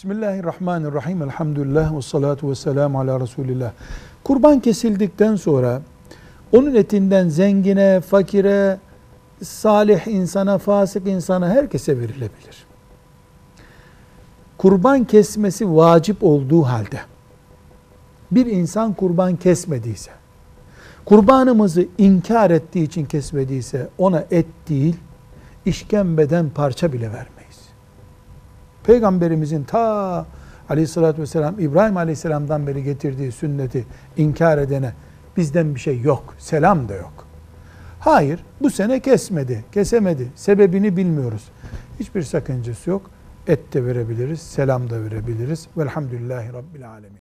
Bismillahirrahmanirrahim. Elhamdülillah ve salatu ve selamu ala Resulillah. Kurban kesildikten sonra onun etinden zengine, fakire, salih insana, fasık insana herkese verilebilir. Kurban kesmesi vacip olduğu halde bir insan kurban kesmediyse, kurbanımızı inkar ettiği için kesmediyse ona et değil, işkembeden parça bile vermeyiz. Peygamberimizin ta aleyhissalatü vesselam İbrahim aleyhisselamdan beri getirdiği sünneti inkar edene bizden bir şey yok, selam da yok. Hayır, bu sene kesmedi, kesemedi, sebebini bilmiyoruz. Hiçbir sakıncası yok. Et de verebiliriz, selam da verebiliriz. Velhamdülillahi Rabbil Alemin.